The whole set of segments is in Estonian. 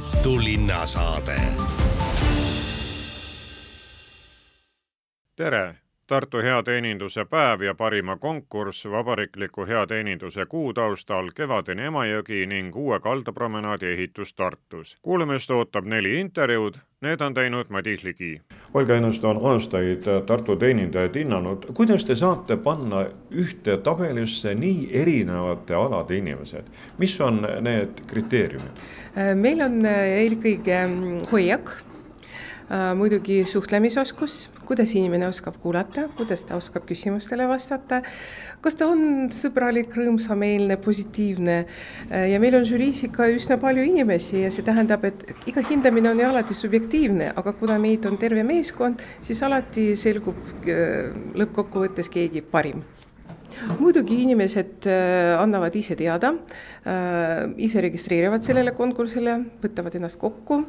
Tartu linnasaade. tere, Tartu heateeninduse päev ja parima konkurss vabariikliku heateeninduse kuu taustal Kevadine Emajõgi ning uue kaldapromenaadi ehitus Tartus. kuulamist ootab neli intervjuud, need on teinud Madis Ligi. Olga Ennuste on aastaid Tartu teenindajaid hinnanud, kuidas te saate panna ühte tabelisse nii erinevate alade inimesed, mis on need kriteeriumid? meil on eelkõige hoiak, muidugi suhtlemisoskus, kuidas inimene oskab kuulata, kuidas ta oskab küsimustele vastata, kas ta on sõbralik, rõõmsameelne, positiivne? Ja meil on žüriis ikka üsna palju inimesi ja see tähendab, et iga hindamine on ju alati subjektiivne, aga kuna meid on terve meeskond, siis alati selgub lõppkokkuvõttes keegi parim muidugi inimesed annavad ise teada, ise registreerivad sellele konkursile, võtavad ennast kokku,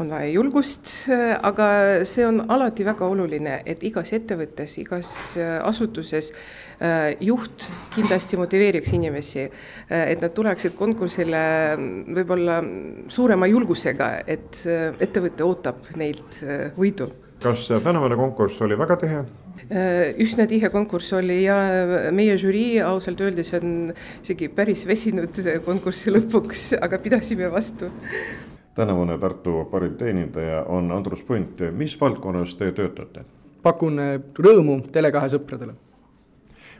on vaja julgust, aga see on alati väga oluline, et igas ettevõttes, igas asutuses juht kindlasti motiveeriks inimesi, et nad tuleksid konkursile võib-olla suurema julgusega, et ettevõte ootab neilt võidu. kas tänavune konkurss oli väga tihe? Üsna tihe konkurss oli ja meie žürii ausalt öeldes on isegi päris väsinud konkursi lõpuks, aga pidasime vastu. tänavune Tartu parim teenindaja on Andrus Punt, mis valdkonnas te töötate? pakun rõõmu Tele2 sõpradele.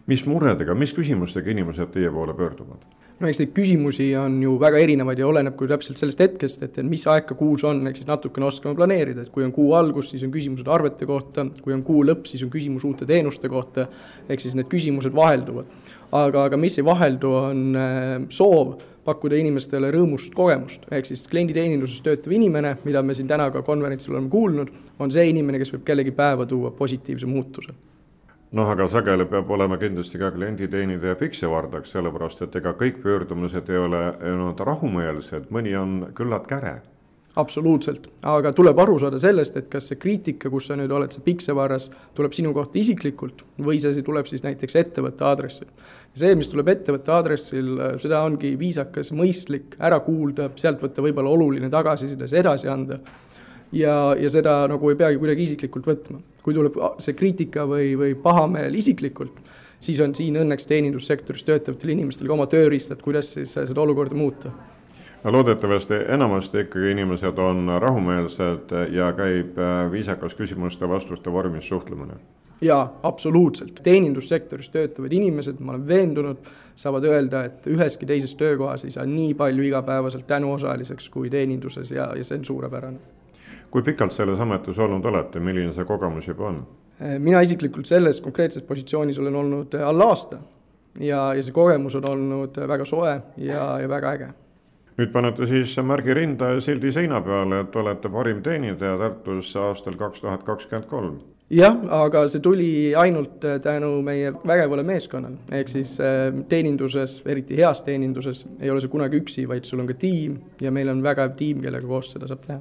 mis muredega, mis küsimustega inimesed teie poole pöörduvad? No eks neid küsimusi on ju väga erinevaid ja oleneb ka täpselt sellest hetkest, et, mis aeg ka kuus on, ehk siis natukene oskame planeerida, et kui on kuu algus, siis on küsimused arvete kohta, kui on kuu lõpp, siis on küsimus uute teenuste kohta, ehk siis need küsimused vahelduvad. aga, aga mis ei vaheldu, on äh, soov pakkuda inimestele rõõmust kogemust, ehk siis klienditeeninduses töötav inimene, mida me siin täna ka konverentsil oleme kuulnud, on see inimene, kes võib kellegi päeva tuua positiivse muutuse noh, aga sageli peab olema kindlasti ka klienditeenindaja piksevardaks, sellepärast et ega kõik pöördumised ei ole olnud rahumeelsed, mõni on küllalt käre. absoluutselt, aga tuleb aru saada sellest, et kas see kriitika, kus sa nüüd oled, see piksevarras, tuleb sinu kohta isiklikult või see tuleb siis näiteks ettevõtte aadressil. see, mis tuleb ettevõtte aadressil, seda ongi viisakas, mõistlik ära kuulda, sealt võtta võib-olla oluline tagasiside, see edasi anda ja, ja seda nagu ei peagi kuidagi isiklikult võtma. kui tuleb see kriitika või, või pahameel isiklikult, siis on siin õnneks teenindussektoris töötavatel inimestel ka oma tööriistad, kuidas siis seda olukorda muuta no loodetavasti enamasti ikkagi inimesed on rahumeelsed ja käib äh, viisakas küsimuste-vastuste vormis suhtlemine. jaa, absoluutselt, teenindussektoris töötavad inimesed, ma olen veendunud, saavad öelda, et üheski teises töökohas ei saa nii palju igapäevaselt tänuosaliseks kui teeninduses ja, ja see on suurepärane kui pikalt selles ametis olnud olete, milline see kogemus juba on? mina isiklikult selles konkreetses positsioonis olen olnud alla aasta. Ja, ja see kogemus on olnud väga soe ja, ja väga äge. nüüd panete siis märgi rinda ja sildi seina peale, et olete parim teenindaja Tartus aastal kaks tuhat kakskümmend kolm. Jah, aga see tuli ainult tänu meie vägevale meeskonnale, ehk siis teeninduses, eriti heas teeninduses, ei ole sa kunagi üksi, vaid sul on ka tiim ja meil on vägev tiim, kellega koos seda saab teha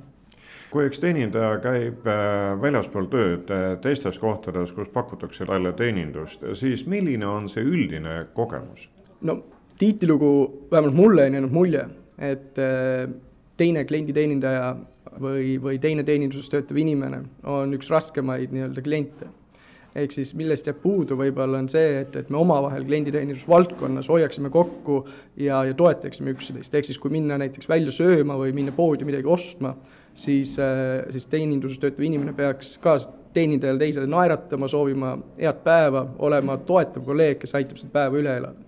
kui üks teenindaja käib äh, väljaspool tööd äh, teistes kohtades, kus pakutakse talle teenindust, siis milline on see üldine kogemus? no tihtilugu, vähemalt mulle on jäänud mulje, et äh, teine klienditeenindaja või, või teine teeninduses töötav inimene on üks raskemaid nii-öelda kliente. ehk siis millest jääb puudu võib-olla on see, et, et me omavahel klienditeenindusvaldkonnas hoiaksime kokku ja, ja toetaksime üksteist, ehk siis kui minna näiteks välja sööma või minna poodi midagi ostma siis, äh, siis teeninduses töötav inimene peaks ka teenindajale teisele naeratama, soovima head päeva, olema toetav kolleeg, kes aitab seda päeva üle elada.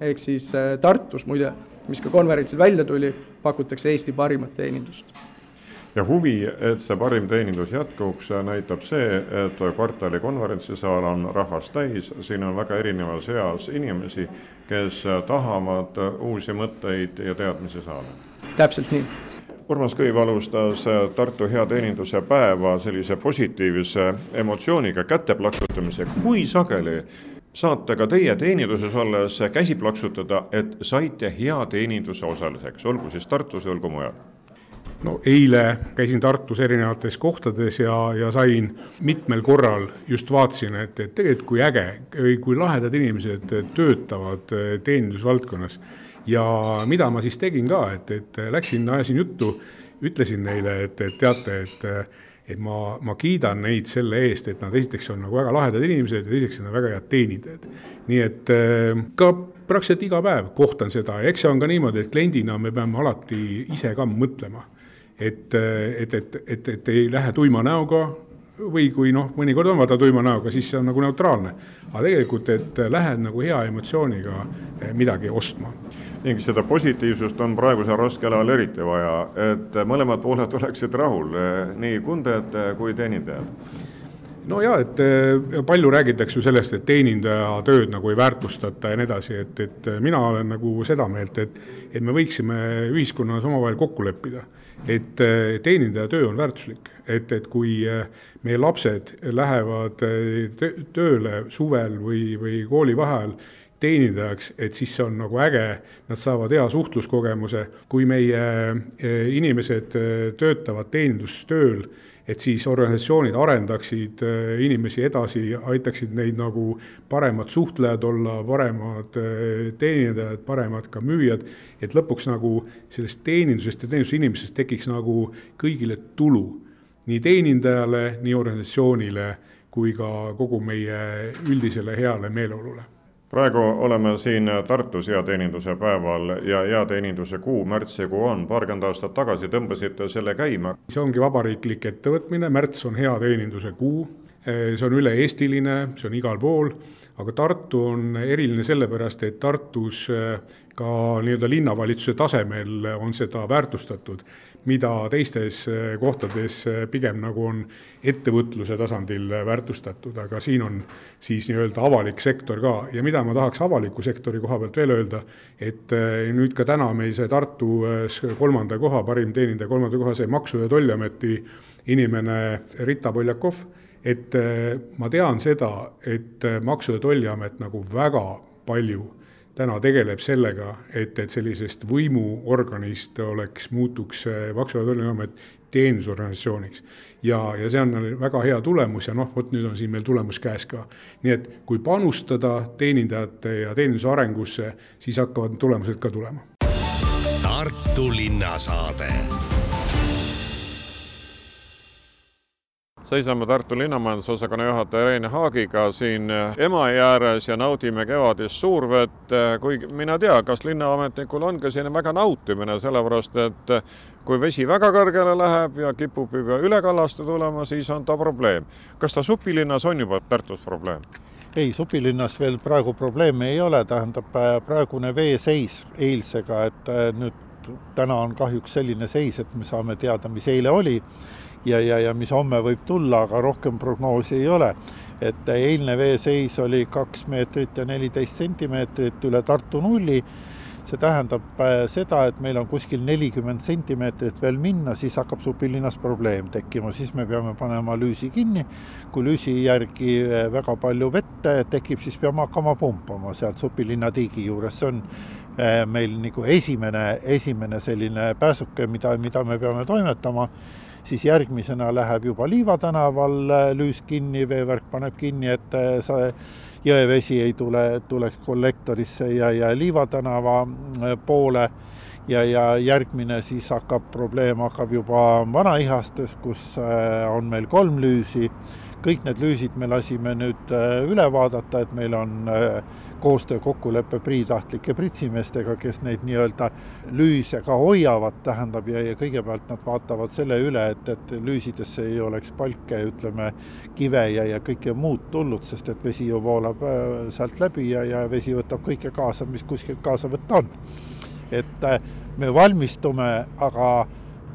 ehk siis äh, Tartus muide, mis ka konverentsil välja tuli, pakutakse Eesti parimat teenindust ja huvi, et see parim teenindus jätkuks, näitab see, et kvartali konverentsisaal on rahvast täis, siin on väga erinevas eas inimesi, kes tahavad uusi mõtteid ja teadmisi saada. täpselt nii Urmas Kõiv alustas äh, Tartu hea teeninduse päeva sellise positiivse emotsiooniga käte plaksutamise. kui sageli saate ka teie teeninduses olles käsi plaksutada, et saite hea teeninduse osaliseks, olgu siis Tartus, olgu mujal? no eile käisin Tartus erinevates kohtades ja, ja sain mitmel korral, just vaatasin, et, et tegelikult kui äge või kui lahedad inimesed töötavad teenindusvaldkonnas ja mida ma siis tegin ka, et, et läksin, ajasin juttu ütlesin neile, et, et teate, et et ma, ma kiidan neid selle eest, et nad esiteks on nagu väga lahedad inimesed ja teiseks nad on väga head teenindajad. nii et ka praktiliselt iga päev kohtan seda ja eks see on ka niimoodi, et kliendina me peame alati ise ka mõtlema. et, et, et, et, et ei lähe tuima näoga või kui noh, mõnikord on vaata tuima näoga, siis see on nagu neutraalne. aga tegelikult, et lähed nagu hea emotsiooniga eh, midagi ostma. ning seda positiivsust on praegusel raskel ajal eriti vaja, et mõlemad pooled oleksid rahul, eh, nii kundajad kui teenindajad no ja, et eh, palju räägitakse ju sellest, et teenindaja tööd nagu ei väärtustata ja nii edasi, et, et mina olen nagu seda meelt, et, et me võiksime ühiskonnas omavahel kokku leppida, et teenindaja töö on väärtuslik, et, et kui meie lapsed lähevad eh, tööle suvel või, või koolivaheajal teenindajaks, et siis see on nagu äge, nad saavad hea suhtluskogemuse, kui meie inimesed töötavad teenindustööl, et siis organisatsioonid arendaksid inimesi edasi, aitaksid neid nagu paremad suhtlejad olla, paremad teenindajad, paremad ka müüjad, et lõpuks nagu sellest teenindusest ja teenindusinimesest tekiks nagu kõigile tulu nii teenindajale, nii organisatsioonile kui ka kogu meie üldisele heale meeleolule praegu oleme siin Tartus heateeninduse päeval ja heateeninduse kuu, märtsikuu on, paarkümmend aastat tagasi tõmbasite selle käima. see ongi vabariiklik ettevõtmine, märts on heateeninduse kuu, see on üle-eestiline, see on igal pool, aga Tartu on eriline sellepärast, et Tartus ka nii-öelda linnavalitsuse tasemel on seda väärtustatud mida teistes eh, kohtades eh, pigem nagu on ettevõtluse tasandil eh, väärtustatud, aga siin on siis nii-öelda avalik sektor ka. Ja mida ma tahaks avaliku sektori koha pealt veel öelda, et nüüd ka täna meil see Tartus kolmanda koha, parim teenindaja kolmanda koha, see Maksu- ja Tolliameti inimene Rita Poljakov, et ma tean seda, et Maksu- ja Tolliamet nagu väga palju täna tegeleb sellega, et, et sellisest võimuorganist oleks, muutuks Maksu- ja Tolliamet teenindusorganisatsiooniks. ja, ja see on väga hea tulemus ja noh, vot nüüd on siin meil tulemus käes ka. nii et kui panustada teenindajate ja teeninduse arengusse, siis hakkavad tulemused ka tulema. Tartu linnasaade seisame Tartu linnamajandusosakonna juhataja Rein Haagiga siin Emajõe ääres ja naudime kevadist suurvett, kuigi mina ei tea, kas linnaametnikul on ka selline väga nautimine, sellepärast et kui vesi väga kõrgele läheb ja kipub juba üle kallaste tulema, siis on ta probleem. kas ta supilinnas on juba Tartus probleem? ei, supilinnas veel praegu probleeme ei ole, tähendab praegune veeseis eilsega, et nüüd täna on kahjuks selline seis, et me saame teada, mis eile oli ja, ja, ja mis homme võib tulla, aga rohkem prognoosi ei ole. et eilne veeseis oli kaks meetrit ja neliteist sentimeetrit üle Tartu nulli see tähendab äh, seda, et meil on kuskil nelikümmend sentimeetrit veel minna, siis hakkab supilinnas probleem tekkima, siis me peame panema lüüsi kinni. kui lüüsi järgi äh, väga palju vett tekib, siis peame hakkama pumpama sealt supilinna tiigi juures, see on äh, meil nagu esimene, esimene selline pääsuke, mida, mida me peame toimetama siis järgmisena läheb juba Liiva tänaval äh, lüüs kinni, veevärk paneb kinni, et äh, see jõevesi ei tule, tuleks kollektorisse ja, ja Liiva tänava äh, poole ja, ja järgmine siis hakkab, probleem hakkab juba Vana-Ihastes, kus on meil kolm lüüsi. kõik need lüüsid me lasime nüüd üle vaadata, et meil on koostöökokkulepe priitahtlike pritsimeestega, kes neid nii-öelda lüüse ka hoiavad, tähendab, ja, ja kõigepealt nad vaatavad selle üle, et, et lüüsidesse ei oleks palke, ütleme, kive ja, ja kõike muud tulnud, sest et vesi ju voolab äh, sealt läbi ja, ja vesi võtab kõike kaasa, mis kuskilt kaasa võtta on. et äh, me valmistume, aga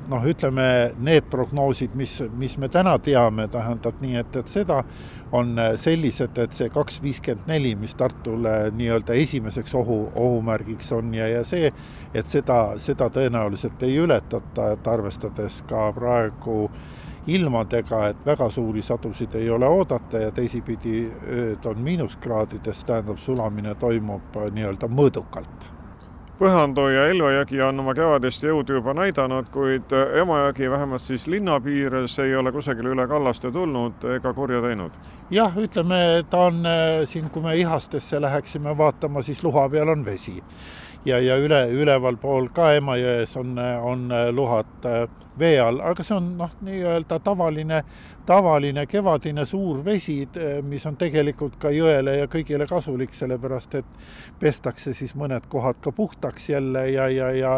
noh, ütleme need prognoosid, mis, mis me täna teame, tähendab nii, et, et seda on sellised, et see kaks viiskümmend neli, mis Tartule nii-öelda esimeseks ohu, ohumärgiks on ja, ja see, et seda, seda tõenäoliselt ei ületata, et arvestades ka praegu ilmadega, et väga suuri sadusid ei ole oodata ja teisipidi ööd on miinuskraadides, tähendab, sulamine toimub nii-öelda mõõdukalt Põhandu ja Elva jõgi on oma kevadist jõudu juba näidanud, kuid Emajõgi vähemalt siis linna piires ei ole kusagile üle kallaste tulnud ega kurja teinud. jah, ütleme, ta on siin, kui me Ihastesse läheksime vaatama, siis luha peal on vesi ja, ja üle, ülevalpool ka Emajões on, on luhad vee all, aga see on noh, nii-öelda tavaline, tavaline kevadine suur vesi, mis on tegelikult ka jõele ja kõigile kasulik, sellepärast et pestakse siis mõned kohad ka puhtaks jälle ja, ja, ja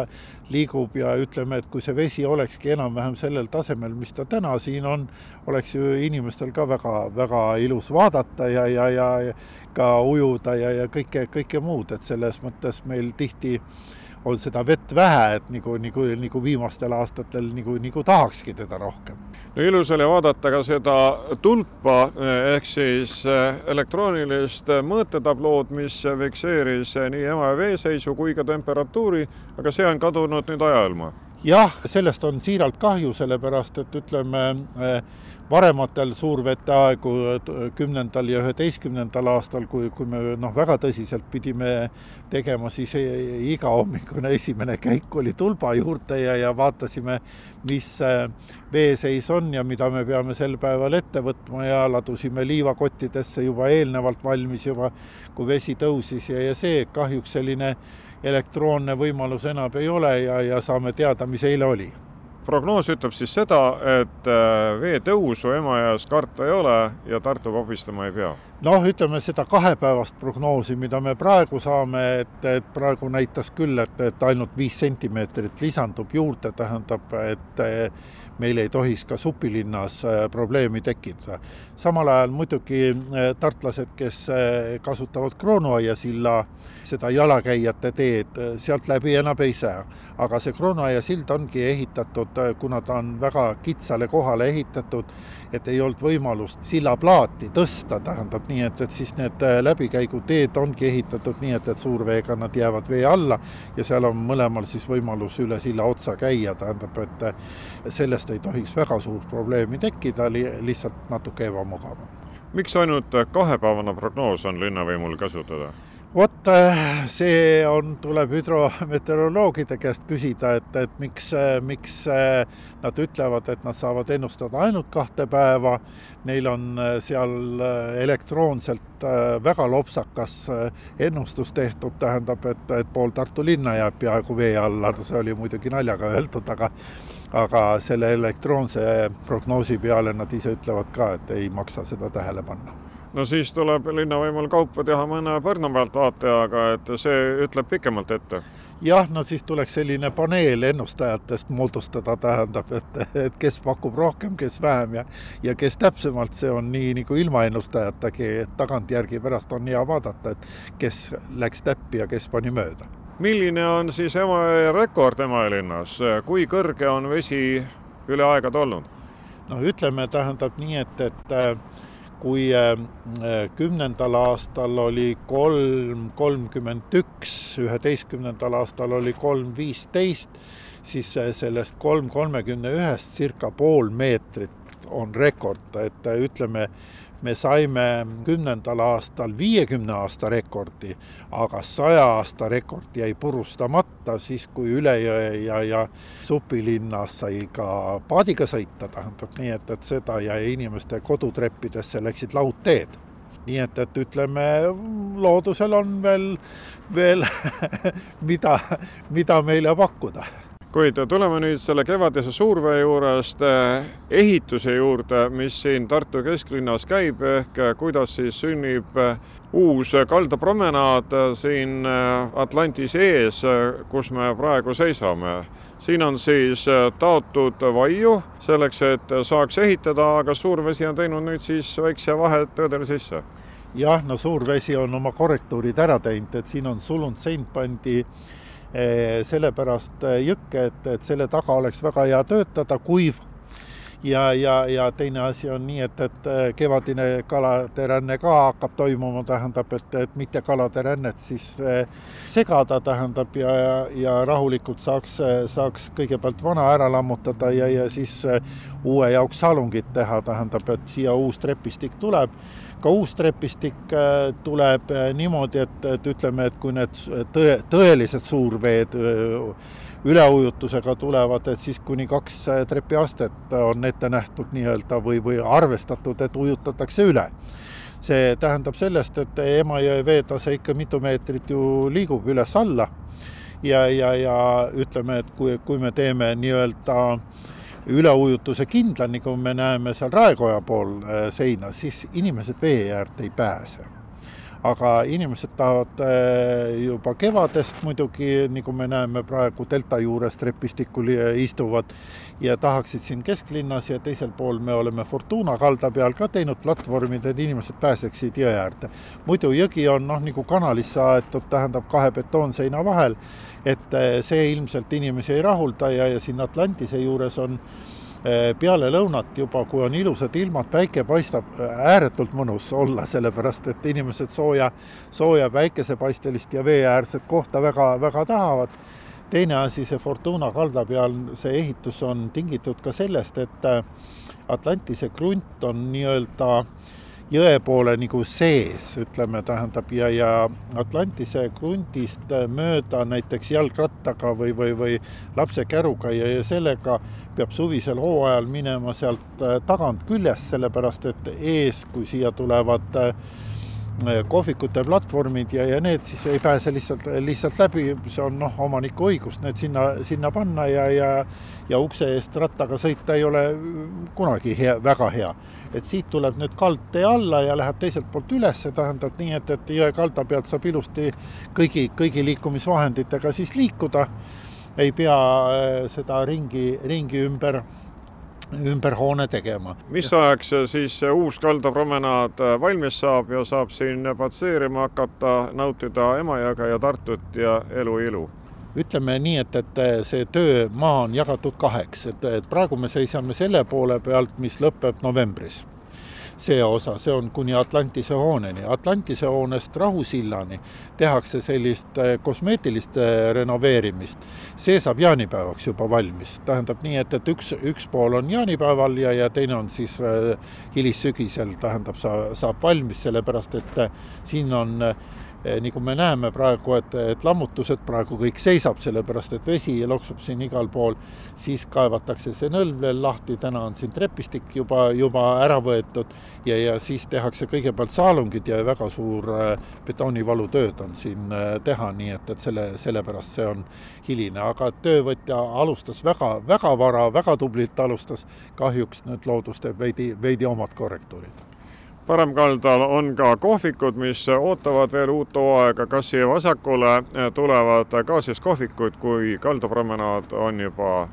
liigub ja ütleme, et kui see vesi olekski enam-vähem sellel tasemel, mis ta täna siin on, oleks ju inimestel ka väga, väga ilus vaadata ja, ja, ja ka ujuda ja, ja kõike, kõike muud, et selles mõttes meil tihti on seda vett vähe, et nagu, nagu, nagu viimastel aastatel nagu, nagu tahakski teda rohkem. no ilus oli vaadata ka seda tulpa ehk siis eh, elektroonilist mõõtetablood, mis fikseeris nii Emajõe veeseisu kui ka temperatuuri, aga see on kadunud nüüd ajailma jah, sellest on siiralt kahju, sellepärast et ütleme eh, varematel suurvete aegu, kümnendal ja üheteistkümnendal aastal, kui, kui me noh, väga tõsiselt pidime tegema, siis igahommikune esimene käik oli tulba juurde ja, ja vaatasime, mis veeseis on ja mida me peame sel päeval ette võtma ja ladusime liivakottidesse juba eelnevalt valmis juba, kui vesi tõusis ja, ja see kahjuks selline elektroonne võimalus enam ei ole ja, ja saame teada, mis eile oli prognoos ütleb siis seda, et äh, veetõusu Emajões karta ei ole ja Tartu vabistama ei pea? noh, ütleme seda kahepäevast prognoosi, mida me praegu saame, et, et praegu näitas küll, et, et ainult viis sentimeetrit lisandub juurde, tähendab, et meil ei tohiks ka supilinnas äh, probleemi tekkida. samal ajal muidugi äh, tartlased, kes kasutavad Kroonuaia silla, seda jalakäijate teed, sealt läbi enam ei saa. aga see Kroonuaia sild ongi ehitatud, kuna ta on väga kitsale kohale ehitatud, et ei olnud võimalust sillaplaati tõsta, tähendab nii, et, et siis need äh, läbikäiguteed ongi ehitatud nii, et, et suurveega nad jäävad vee alla ja seal on mõlemal siis võimalus üle silla otsa käia, tähendab, et äh, sellest ei tohiks väga suurt probleemi tekkida li, lihtsalt natuke ebamugavam. miks ainult kahepäevane prognoos on linnavõimul kasutada? Vot äh, see on, tuleb hüdrometeoroloogide käest küsida, et, et miks, äh, miks äh, nad ütlevad, et nad saavad ennustada ainult kahte päeva. Neil on seal elektroonselt väga lopsakas ennustus tehtud, tähendab, et, et pool Tartu linna jääb peaaegu vee alla, see oli muidugi naljaga öeldud, aga aga selle elektroonse prognoosi peale nad ise ütlevad ka, et ei maksa seda tähele panna no siis tuleb linnavõimul kaupa teha mõne Pärnu pealt vaatajaga, et see ütleb pikemalt ette jah, no siis tuleks selline paneel ennustajatest moodustada, tähendab, et, et kes pakub rohkem, kes vähem ja ja kes täpsemalt, see on nii nagu ilma ennustajatagi, et tagantjärgi pärast on hea vaadata, et kes läks täppi ja kes pani mööda. milline on siis Emajõe rekord Emajõe linnas, kui kõrge on vesi üle aegade olnud? no ütleme, tähendab nii, et, et kui äh, kümnendal aastal oli kolm kolmkümmend üks, üheteistkümnendal aastal oli kolm viisteist, siis äh, sellest kolm kolmekümne ühest circa pool meetrit on rekord, et äh, ütleme, me saime kümnendal aastal viiekümne aasta rekordi, aga saja aasta rekord jäi purustamata siis, kui üle jõe ja, ja supilinnas sai ka paadiga sõita, tähendab nii, et, et seda ja inimeste kodutreppidesse läksid laudteed. Nii et, et ütleme, loodusel on veel, veel mida, mida meile pakkuda kuid tuleme nüüd selle kevadise suurvee juurest eh, ehituse juurde, mis siin Tartu kesklinnas käib, ehk eh, kuidas siis sünnib eh, uus kaldapromenaad siin Atlantise ees, kus me praegu seisame. siin on siis taotud vaiu selleks, et saaks ehitada, aga Suurvesi on teinud nüüd siis väikse vahe töödele sisse jah, no Suurvesi on oma korrektuurid ära teinud, et siin on sulunud seint pandi sellepärast eh, jõkke, et, et selle taga oleks väga hea töötada, kuiv. ja, ja, ja teine asi on nii, et, et eh, kevadine kalade ränne ka hakkab toimuma, tähendab, et, et mitte kalade rännet siis segada, tähendab, ja, ja, ja rahulikult saaks, saaks kõigepealt vana ära lammutada ja, ja siis uue jaoks salungit teha, tähendab, et siia uus trepistik tuleb ka uus trepistik äh, tuleb äh, niimoodi, et, et ütleme, et kui need tõe, tõelised suurveed äh, üleujutusega tulevad, et siis kuni kaks trepiastet on ette nähtud nii-öelda või, või arvestatud, et ujutatakse üle. See tähendab sellest, et Emajõe veetase ikka mitu meetrit ju liigub üles-alla ja, ja, ja ütleme, et kui, kui me teeme nii-öelda üleujutuse kindla, nagu me näeme seal Raekoja pool äh, seina, siis inimesed vee äärde ei pääse aga inimesed tahavad äh, juba kevadest muidugi, nagu me näeme praegu delta juures trepistikul istuvad ja tahaksid siin kesklinnas ja teisel pool me oleme Fortuna kalda peal ka teinud platvormid, et inimesed pääseksid jõe äärde. muidu jõgi on noh, nagu kanalisse aetud, tähendab kahe betoonseina vahel, et äh, see ilmselt inimesi ei rahulda ja, ja siin Atlantise juures on peale lõunat juba, kui on ilusad ilmad, päike paistab, eh, ääretult mõnus olla, sellepärast et inimesed sooja, sooja päikesepaistelist ja veeäärset kohta väga, väga tahavad. teine asi, see Fortuna kalda peal, see ehitus on tingitud ka sellest, et eh, Atlantise krunt on nii-öelda äh, jõe poole nagu sees, ütleme, tähendab, ja, ja Atlantise krundist mööda näiteks jalgrattaga või, või, või lapsekäruga ja, ja sellega peab suvisel hooajal minema sealt tagant küljest, sellepärast et ees, kui siia tulevad Äh, kohvikute platvormid ja, ja need siis ei pääse lihtsalt, lihtsalt läbi, see on noh, omaniku õigus need sinna, sinna panna ja, ja ja ukse eest rattaga sõita ei ole kunagi hea, väga hea. et siit tuleb nüüd kaldtee alla ja läheb teiselt poolt üles, tähendab nii, et, et jõe kalda pealt saab ilusti kõigi, kõigi liikumisvahenditega siis liikuda, ei pea äh, seda ringi, ringi ümber ümber hoone tegema. mis ajaks siis uus kaldapromenaad äh, valmis saab ja saab siin patseerima hakata, nautida Emajõge ja Tartut ja elu ilu? ütleme nii, et, et see töömaa on jagatud kaheks, et, et praegu me seisame selle poole pealt, mis lõpeb novembris see osa, see on kuni Atlantise hooneni. Atlantise hoonest Rahusillani tehakse sellist äh, kosmeetilist äh, renoveerimist. see saab jaanipäevaks juba valmis, tähendab nii, et, et üks, üks pool on jaanipäeval ja, ja teine on siis äh, hilissügisel, tähendab, sa, saab valmis, sellepärast et siin on Eh, nagu me näeme praegu, et, et lammutused praegu kõik seisab, sellepärast et vesi loksub siin igal pool, siis kaevatakse see nõlv veel lahti, täna on siin trepistik juba, juba ära võetud. Ja, ja siis tehakse kõigepealt saalungid ja väga suur eh, betoonivalutööd on siin eh, teha, nii et, et selle, sellepärast see on hiline, aga töövõtja alustas väga, väga vara, väga tublilt alustas, kahjuks nüüd loodus teeb veidi, veidi omad korrektuurid paremkaldal on ka kohvikud, mis ootavad veel uut hooaega, kas siia vasakule tulevad ka siis kohvikud, kui kaldapromenaad on juba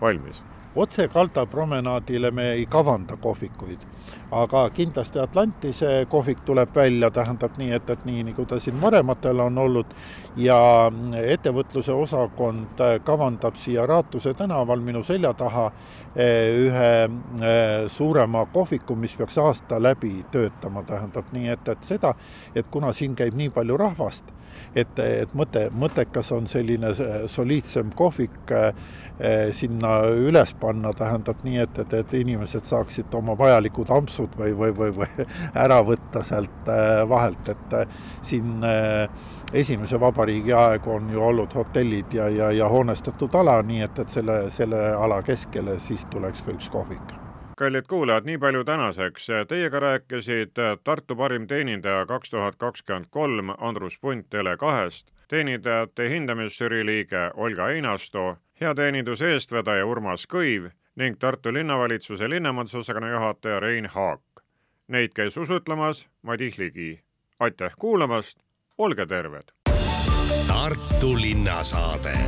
valmis? otse kaldapromenaadile me ei kavanda kohvikuid, aga kindlasti Atlantise kohvik tuleb välja, tähendab nii, et, et nii nagu ta siin varematel on olnud. Ja ettevõtluse osakond kavandab siia Raatuse tänaval minu selja taha. eh, ühe eh, suurema kohviku, mis peaks aasta läbi töötama, tähendab nii, et, et seda, et kuna siin käib nii palju rahvast, et, et mõte, mõttekas on selline soliidsem kohvik eh, sinna üles panna, tähendab nii, et, et, et inimesed saaksid oma vajalikud ampsud või, või, või, või ära võtta sealt eh, vahelt, et eh, siin esimese vabariigi aegu on ju olnud hotellid ja, ja, ja hoonestatud ala, nii et, et selle, selle ala keskele siis tuleks ka üks kohvik kallid kuulajad, nii palju tänaseks. Teiega rääkisid Tartu parim teenindaja kaks tuhat kakskümmend kolm Andrus Punt Tele2-st, teenindajate hindamisžürii liige Olga Einasto, hea teeninduse eestvedaja Urmas Kõiv ning Tartu linnavalitsuse linnamajandusosakonna juhataja Rein Haak. Neid käis usutlemas Madis Ligi. aitäh kuulamast, olge terved! Tartu linnasaade